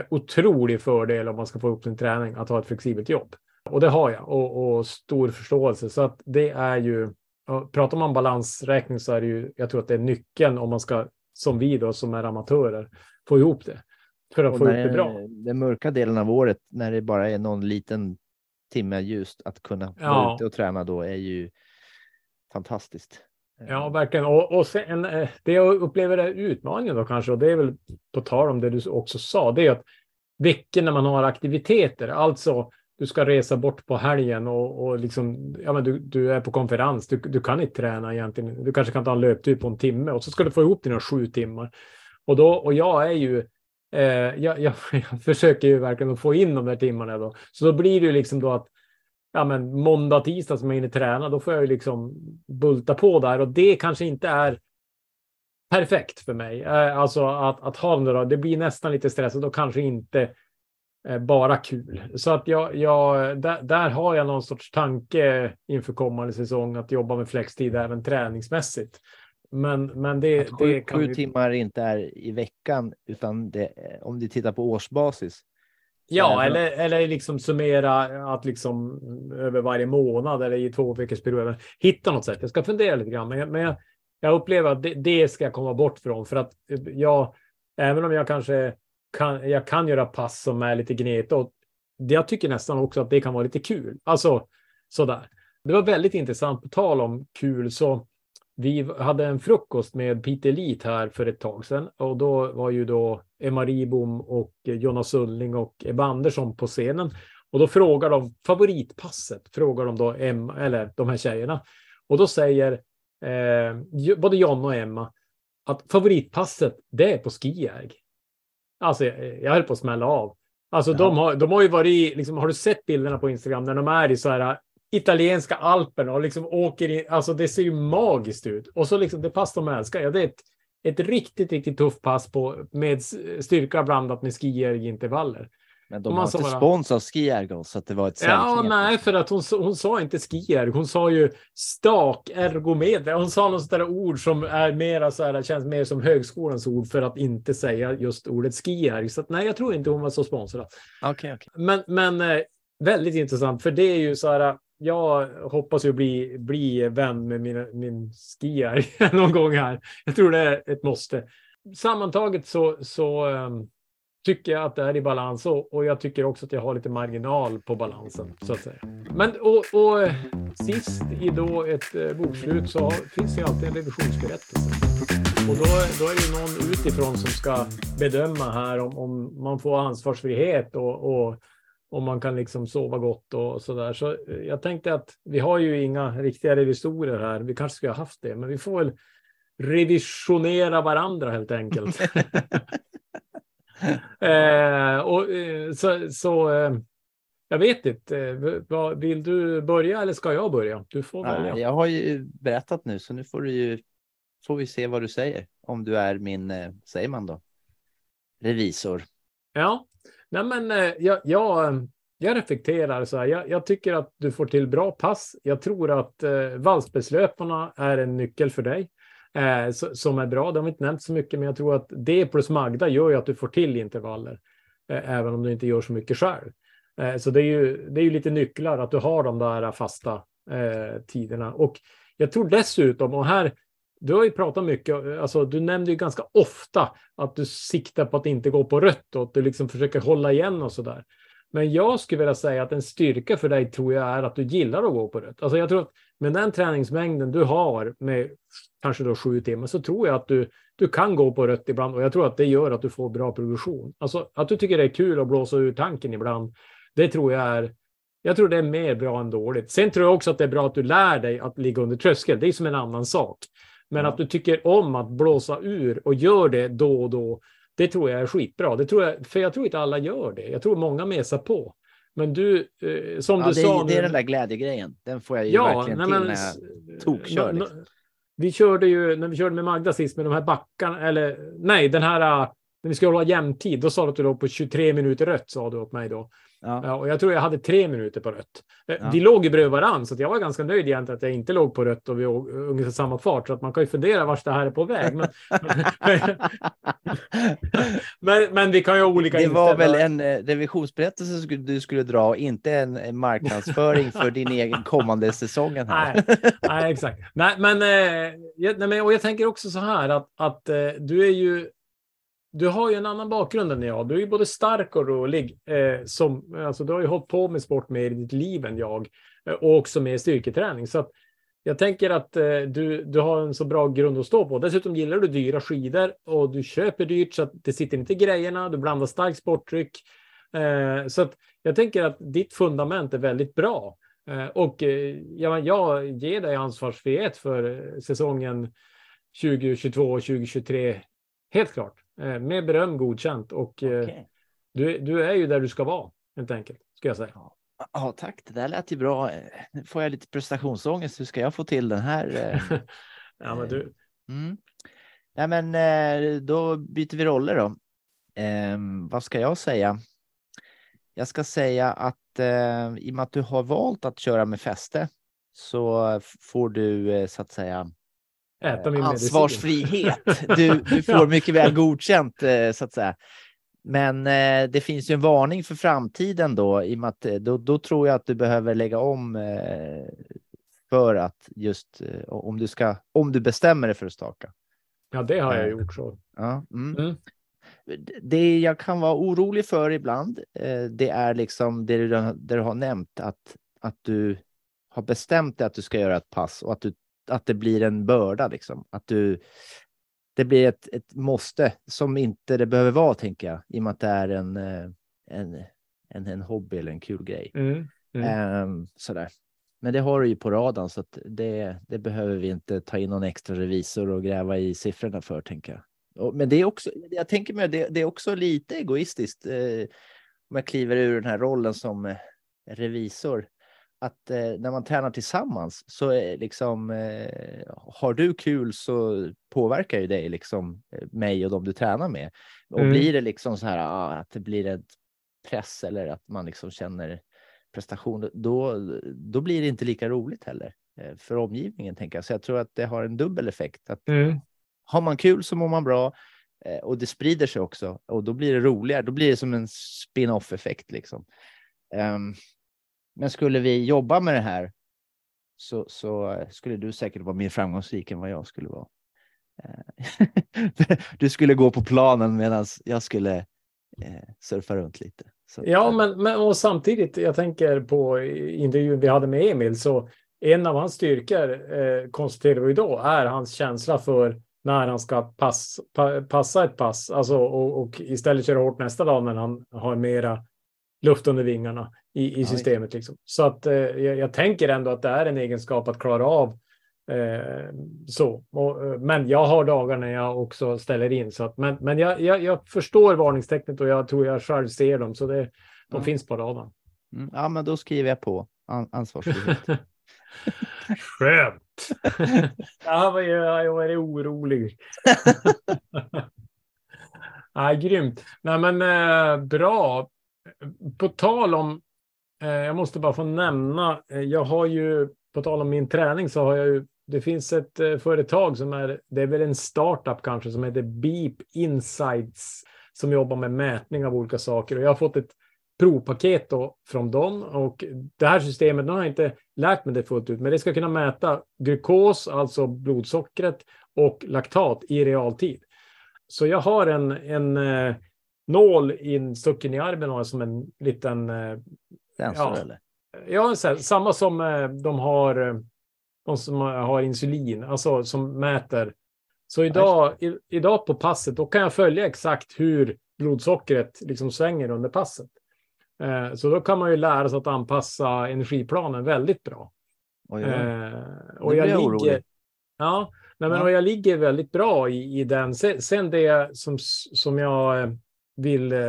otrolig fördel om man ska få upp sin träning, att ha ett flexibelt jobb. Och det har jag och, och stor förståelse. Så att det är ju, pratar man balansräkning så är det ju, jag tror att det är nyckeln om man ska, som vi då som är amatörer, få ihop det. För att Och få ihop det bra. Den mörka delen av året, när det bara är någon liten timme ljust, att kunna Ja. vara ute och träna då är ju fantastiskt. Ja, verkligen. Och, och sen, eh, det jag upplever är utmaningen då kanske, och det är väl på tal om det du också sa, det är att veckor när man har aktiviteter, alltså du ska resa bort på helgen och, och liksom, ja, men du, du är på konferens, du, du kan inte träna egentligen, du kanske kan ta en löptur på en timme och så ska du få ihop dina sju timmar. Och, då, och jag är ju, eh, jag, jag, jag försöker ju verkligen att få in de där timmarna då, så då blir det ju liksom då att ja, men måndag, tisdag som jag hinner träna, då får jag ju liksom bulta på där och det kanske inte är perfekt för mig. Eh, Alltså att, att ha den där, det blir nästan lite stressigt och kanske inte eh, bara kul. Så att jag, jag där, där har jag någon sorts tanke inför kommande säsong att jobba med flextid även träningsmässigt. Men, men det, Att sju, det kan sju ju- timmar inte är i veckan, utan det, om du tittar på årsbasis. Ja, Även- eller, eller liksom summera att liksom över varje månad eller i två veckors perioder. Hitta något sätt. Jag ska fundera lite grann, men jag, men jag, jag upplever att det, det ska jag komma bort från för att jag, även om jag kanske kan, jag kan göra pass som är lite gnetiga och det- jag tycker nästan också att det kan vara lite kul. Alltså sådär. Det var väldigt intressant på tal om kul så vi hade en frukost med Peter Lit här för ett tag sedan och då var ju då Emma Ribom och Jonas Sundling och Ebba Andersson på scenen. Och då frågar de favoritpasset, frågar de då Emma, eller de här tjejerna. Och då säger eh, både John och Emma att favoritpasset, det är på skijärg. Alltså, jag, höll på att smälla av. Alltså, de har, de har ju varit liksom, har du sett bilderna på Instagram när de är i så här italienska alperna och liksom åker in, alltså det ser ju magiskt ut. Och så liksom det pass de älskar, ja det är ett, ett riktigt, riktigt tufft pass på, med styrka blandat med skijärgintervaller. Men de har inte bara- spons av Ski Ergo, så att det var ett Ja, nej, för att hon, hon sa inte skijärg, hon sa ju stak ergometer. Hon sa något sådär ord som är mera så här, känns mer som högskolans ord för att inte säga just ordet skijärg. Så att, nej, jag tror inte hon var så sponsrad. Okej, okej. Men, men eh, väldigt intressant, för det är ju så här. Jag hoppas ju bli, bli vän med mina, min skier någon gång här. Jag tror det är ett måste. Sammantaget så, så um, tycker jag att det är i balans och, och jag tycker också att jag har lite marginal på balansen så att säga. Men och, och sist i då ett eh, bokslut så finns det ju alltid en revisionsberättelse. Och då, då är det ju någon utifrån som ska bedöma här om, om man får ansvarsfrihet och, och om man kan liksom sova gott och så där. Så eh, jag tänkte att vi har ju inga riktiga revisorer här. Vi kanske skulle ha haft det, men vi får väl revisionera varandra helt enkelt. eh, och, eh, så så eh, jag vet inte. Eh, vad, vill du börja eller ska jag börja? Du får välja. Nej, jag har ju berättat nu, så nu får du ju får vi se vad du säger. Om du är min, säger man då, revisor. Ja, nej men eh, jag, jag, eh, jag reflekterar så här. Jag, jag tycker att du får till bra pass. Jag tror att eh, valsbeslöparna är en nyckel för dig eh, som är bra. Det har vi inte nämnt så mycket, men jag tror att det plus Magda gör ju att du får till intervaller, eh, även om du inte gör så mycket själv. Eh, så det är ju, det är ju lite nycklar att du har de där fasta eh, tiderna. Och jag tror dessutom, och här du har ju pratat mycket, alltså du nämnde ju ganska ofta att du siktar på att inte gå på rött och att du liksom försöker hålla igen och sådär. Men jag skulle vilja säga att en styrka för dig tror jag är att du gillar att gå på rött. Alltså jag tror att med den träningsmängden du har med kanske då sju timmar så tror jag att du, du kan gå på rött ibland och jag tror att det gör att du får bra progression. Alltså att du tycker det är kul att blåsa ur tanken ibland. Det tror jag är Jag tror det är mer bra än dåligt. Sen tror jag också att det är bra att du lär dig att ligga under tröskel. Det är som en annan sak. Men att du tycker om att blåsa ur och gör det då och då, det tror jag är skitbra. Det tror jag, för jag tror inte alla gör det. Jag tror många mesar på. Men du, eh, som Ja, du det, sa... det är den där glädjegrejen. Den får jag ju Ja, verkligen nej, till men, när jag tokkör, liksom. Vi körde ju, när vi körde med Magda sist med de här backarna, eller nej, den här, äh, när vi skulle hålla jämntid, då sa du att du låg på 23 minuter rött, sa du åt mig då. Ja. Ja, och jag tror jag hade tre minuter på rött. Eh, Ja. Vi låg ju bredvid varandra, så jag var ganska nöjd egentligen att jag inte låg på rött och vi låg ungefär samma fart, så att man kan ju fundera vart det här är på väg. Men, men, men vi kan ju ha olika Det var väl en eh, revisionsberättelse du skulle dra, inte en en marknadsföring för din egen kommande säsongen här. Nej, nej, exakt. Nej, men, eh, jag, nej, men och jag tänker också så här att, att eh, du är ju. Du har ju en annan bakgrund än jag. Du är ju både stark och rolig. Eh, som, alltså, du har ju hållit på med sport mer i ditt liv än jag eh, och också med styrketräning. Så att jag tänker att eh, du, du har en så bra grund att stå på. Dessutom gillar du dyra skidor och du köper dyrt så att det sitter inte i grejerna. Du blandar starkt sporttryck. Eh, så att jag tänker att ditt fundament är väldigt bra. Eh, Och eh, ja, jag ger dig ansvarsfrihet för eh, säsongen 2022 och 2023. Helt klart. Eh, Med beröm godkänt. Och eh, Okej. du, du är ju där du ska vara, helt enkelt. Ska jag säga. Ja, tack. Det där lät ju bra. Eh, Nu får jag lite prestationsångest. Hur ska jag få till den här? ja, men du. Mm. Nej, men då byter vi roller då. Ehm, vad ska jag säga? Jag ska säga att eh, i och med att du har valt att köra med fäste så får du eh, så att säga Äta min medicin. ansvarsfrihet. Du, du får mycket väl godkänt eh, så att säga. Men eh, det finns ju en varning för framtiden då i och med att eh, då, då tror jag att du behöver lägga om eh, för att just eh, om du ska om du bestämmer dig för att staka. Ja, det har jag Eh, gjort så. Ja, mm. Mm. Det jag kan vara orolig för ibland, eh, det är liksom det du, det du har nämnt att att du har bestämt dig att du ska göra ett pass och att du att det blir en börda liksom att du det blir ett, ett måste som inte det behöver vara, tänker jag, i och med att det är en, eh, en, en, en hobby eller en kul grej. Mm. Mm. Ehm, sådär. Men det har du ju på radarn så det, det behöver vi inte ta in någon extra revisor och gräva i siffrorna för, tänker jag. Och, men det är också, jag tänker mig, det, det är också lite egoistiskt eh, om jag kliver ur den här rollen som eh, revisor. Att eh, när man tränar tillsammans så är liksom eh, har du kul så påverkar ju det liksom eh, mig och de du tränar med. Och Mm. blir det liksom så här ah, att det blir ett press eller att man liksom känner prestation, då, då blir det inte lika roligt heller eh, för omgivningen tänker jag. Så jag tror att det har en dubbel effekt. Att Mm. har man kul så mår man bra eh, och det sprider sig också och då blir det roligare. Då blir det som en spin-off effekt liksom. Ehm, men skulle vi jobba med det här så, så skulle du säkert vara mer framgångsrik än vad jag skulle vara. Eh, du skulle gå på planen medan jag skulle eh, surfa runt lite. Så, Ja, men, men och samtidigt, jag tänker på intervjun vi hade med Emil, så en av hans styrkor, eh, konstaterar vi då, är hans känsla för när han ska pass, pa, passa ett pass, alltså och, och istället köra hårt nästa dag när han har mera luft under vingarna i, i systemet. Liksom. Så att eh, jag, jag tänker ändå att det är en egenskap att klara av eh, så. Och, eh, men jag har dagar när jag också ställer in. Så att, men men jag, jag, jag förstår varningstecknet och jag tror jag själv ser dem. Så det, de Ja. finns på radarn. mm, ja, men då skriver jag på an- ansvarsfrihet. Skönt! ja, jag? Jag är orolig. Nej, grymt. Nej, men eh, bra. På tal om, eh, jag måste bara få nämna, eh, jag har ju, på tal om min träning så har jag ju, det finns ett eh, företag som är, det är väl en startup kanske, som heter Beep Insights, som jobbar med mätning av olika saker. Och jag har fått ett provpaket då från dem och det här systemet, nu har jag inte lärt mig det fullt ut, men det ska kunna mäta glukos, alltså blodsockret och laktat i realtid. Så jag har en, en eh, nål instucken i armen och som en liten eh, Sensor Ja. eller? Ja, här, samma som eh, de har, eh, de som har insulin, alltså som mäter. Så idag, i, idag på passet, då kan jag följa exakt hur blodsockret liksom svänger under passet. Eh, så då kan man ju lära sig att anpassa energiplanen väldigt bra. Oj, oj. Eh, och jag jag ligger, ja, nej, men Ja. och jag ligger väldigt bra i, i den. Sen, sen det som, som jag vill eh,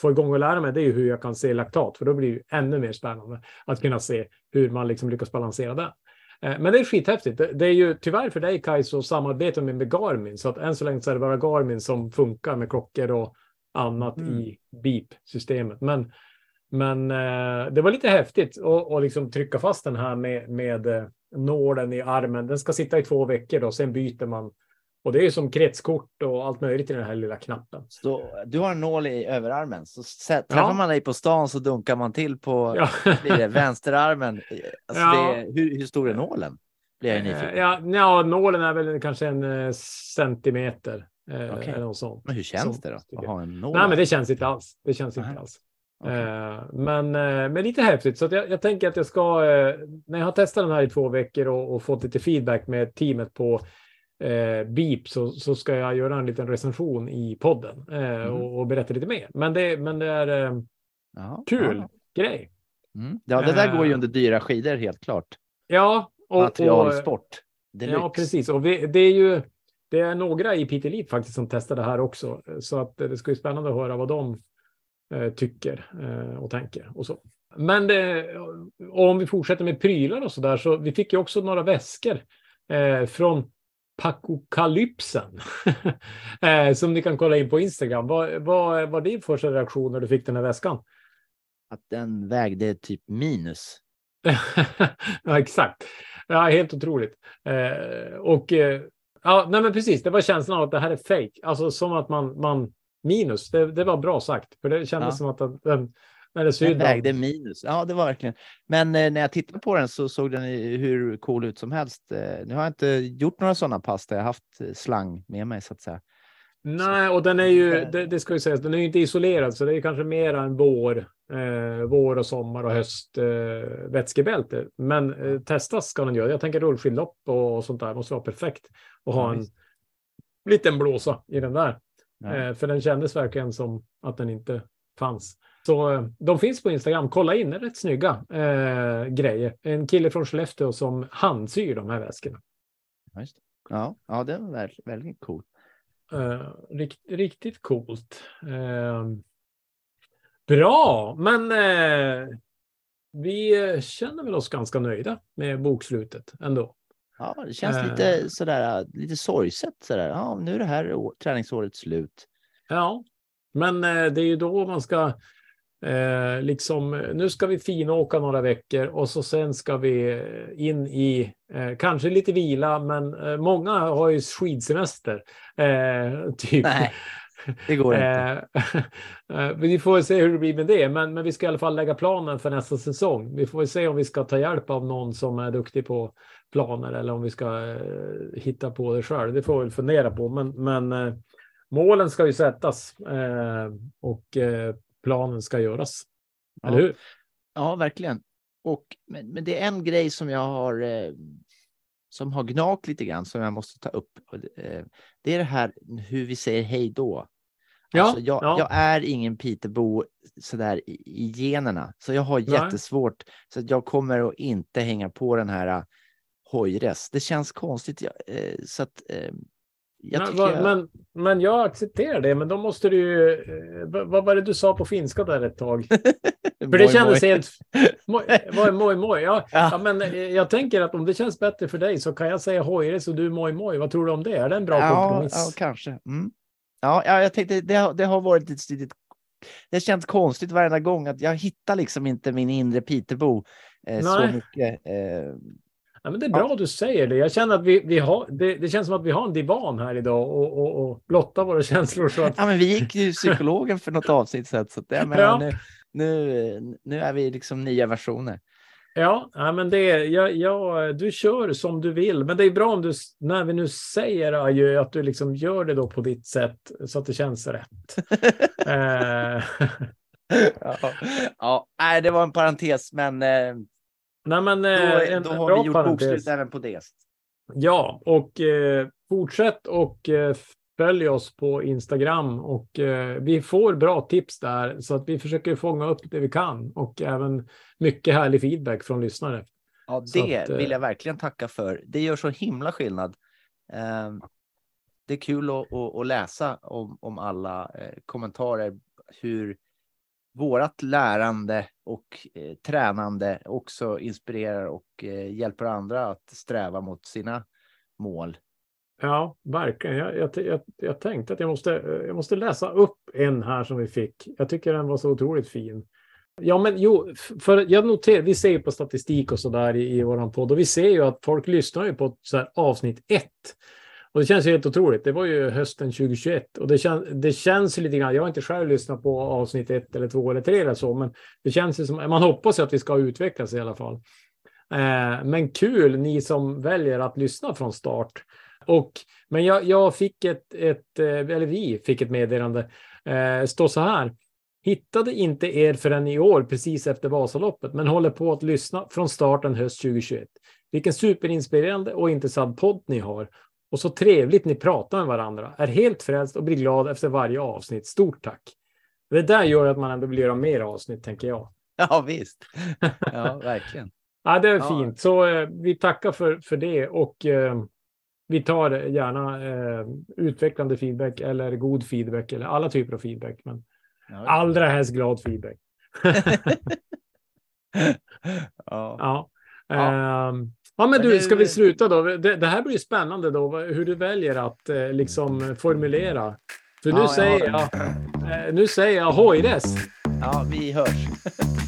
få igång och lära mig, det är ju hur jag kan se laktat, för då blir det ännu mer spännande att kunna se hur man liksom lyckas balansera det. Eh, Men det är skithäftigt. Det, det är ju tyvärr för dig Kaj så samarbetar vi med Garmin, så att än så länge så är det bara Garmin som funkar med klockor och annat Mm. i BIP-systemet. Men, men eh, det var lite häftigt att liksom trycka fast den här med, med nålen i armen. Den ska sitta i två veckor då, sen byter man. Och det är ju som kretskort och allt möjligt i den här lilla knappen. Så du har en nål i överarmen, så träffar Ja. man dig på stan så dunkar man till på Ja. det, vänsterarmen. Alltså Ja. det, hur, hur stor är nålen? Blir jag nyfiken. Eh, Ja, ja, nålen är väl kanske en eh, centimeter. Eh, Okej. Eller något sånt. Men hur känns Som- det då? Att ha en nål? Nej, men det känns inte alls. Det känns inte Nej. alls. Eh, men, men lite häftigt. Så jag, jag tänker att jag ska, när jag har testat den här i två veckor och, och fått lite feedback med teamet på eh, Beep så, så ska jag göra en liten recension i podden eh, Mm. och, och berätta lite mer. Men det, men det är eh, kul ja. grej. Mm. Ja, det där går ju Eh. under dyra skidor helt klart. Ja, och, Materialsport. Deluxe. Ja, precis. Och vi, det är ju det är några i Piteå Elite faktiskt som testar det här också. Så att det ska bli spännande att höra vad de eh, tycker eh, och tänker och så. Men det, om vi fortsätter med prylar och så där så vi fick ju också några väskor eh, från Pakokalypsen eh, som ni kan kolla in på Instagram. Vad vad var din första reaktion när du fick den här väskan? Att den vägde typ minus. ja, exakt. Ja, helt otroligt. Eh, och eh, ja, nej, men precis. Det var känslan av att det här är fake. Alltså som att man, man minus. Det, det var bra sagt, för det kändes Ja. som att den, den, Den vägde minus. Ja, det var verkligen. Men eh, när jag tittade på den så såg den hur cool ut som helst. Eh, nu har jag inte gjort några sådana pass där jag haft eh, slang med mig så att säga. Nej, och den är ju, det, det ska ju sägas, den är ju inte isolerad, så det är kanske mer en vår, eh, vår och sommar och höst eh, vätskebälte. Men eh, testas ska den göra. Jag tänker rullskidlopp och, och sånt där måste vara perfekt att ha en liten blåsa i den där. Ja. Eh, för den kändes verkligen som att den inte fanns. Så eh, de finns på Instagram. Kolla in, det är rätt snygga eh, grejer. En kille från Skellefteå som handsyr de här väskorna. Just. Ja, ja, det var väldigt, väldigt cool. Eh, rikt, riktigt coolt. Eh, bra, men eh, vi eh, känner väl oss ganska nöjda med bokslutet ändå. Ja, det känns Eh. lite sådär, lite sorgset sådär. Ja, nu är det här träningsåret slut. Ja, men eh, det är ju då man ska eh, liksom, nu ska vi finåka några veckor och så sen ska vi eh, in i eh, kanske lite vila, men eh, många har ju skidsemester. Eh, typ. Nej, det går inte. Eh, eh, vi får se hur det blir med det, men, men vi ska i alla fall lägga planen för nästa säsong. Vi får se om vi ska ta hjälp av någon som är duktig på planer eller om vi ska hitta på det själv. Det får vi fundera på, men, men målen ska ju sättas och planen ska göras. Ja. Eller hur? Ja, verkligen. Och, men, men det är en grej som jag har eh, som har gnagt lite grann som jag måste ta upp. Eh, Det är det här hur vi säger hej då. Ja, Alltså, jag, ja. jag är ingen Peterbo sådär i, i generna, så jag har Nej. jättesvårt. Så att jag kommer att inte hänga på den här uh, hojres. Det känns konstigt. Jag, eh, så att eh, jag men, vad- jag, men, men jag accepterar det, men då måste du ju... eh, vad- var det du sa på finska där ett tag? För det kändes moi. helt... Moj, moj, moj. Ja, Ja. ja, men eh, jag tänker att om det känns bättre för dig så kan jag säga hojres och du moj, moj. Vad tror du om det? Är det en bra ja, kompromiss? ja, kanske. Mm. Ja, ja, jag tänkte det har, det har varit lite, lite det känns konstigt varenda gång att jag hittar liksom inte min inre Peterbo eh, så mycket. Eh, Ja, men det är bra att du säger det. Jag känner att vi, vi har... Det, det känns som att vi har en divan här idag och, och, och blottar våra känslor. Så att, ja, men vi gick ju psykologen för något avsnitt sedan, så att, jag menar, Ja. nu, nu, nu är vi liksom nya versioner. Ja, ja men det, ja, ja, du kör som du vill. Men det är bra om du, när vi nu säger adjö, att du liksom gör det då på ditt sätt så att det känns rätt. eh, ja, ja, nej, det var en parentes, men eh, nej, men, då, eh, en då har vi gjort bokslut även på det. Ja, och eh, fortsätt och eh, följ oss på Instagram och eh, vi får bra tips där så att vi försöker fånga upp det vi kan och även mycket härlig feedback från lyssnare. Ja, det att, eh, vill jag verkligen tacka för. Det gör så himla skillnad. Eh, Det är kul att, att, att läsa om, om alla eh, kommentarer, hur vårat lärande och eh, tränande också inspirerar och eh, hjälper andra att sträva mot sina mål. Ja, verkligen. Jag, jag, jag, jag tänkte att jag måste, eh, jag måste läsa upp en här som vi fick. Jag tycker den var så otroligt fin. Ja, men jo, för jag noterar, vi ser ju på statistik och så där i, i våran podd och vi ser ju att folk lyssnar ju på så här avsnitt ett. Och det känns ju helt otroligt. Det var ju hösten 2021 och det, kän, det känns lite grann. Jag har inte själv lyssnat på avsnitt ett eller två eller tre eller så, men det känns ju som man hoppas att vi ska utvecklas i alla fall. Eh, men kul ni som väljer att lyssna från start. Och, men jag, jag fick ett, ett, eh, eller vi fick ett meddelande. Eh, står så här. Hittade inte er förrän i år, precis efter Vasaloppet, men håller på att lyssna från starten höst 2021. Vilken superinspirerande och intressant podd ni har. Och så trevligt ni pratar med varandra. Är helt frälst och blir glad efter varje avsnitt. Stort tack. Det där gör att man ändå vill göra mer avsnitt, tänker jag. Ja, visst. Ja, verkligen. Ja, det är Ja. fint. Så eh, vi tackar för, för det och eh, vi tar gärna eh, utvecklande feedback eller god feedback eller alla typer av feedback. Men Ja, allra helst glad feedback. ja. Ja. Ja. Ja, men du, ska vi sluta då? Det, det här blir spännande då, hur du väljer att eh, liksom formulera. För nu Ja, säger ja. jag, eh, nu säger jag hojres. ja, vi hörs.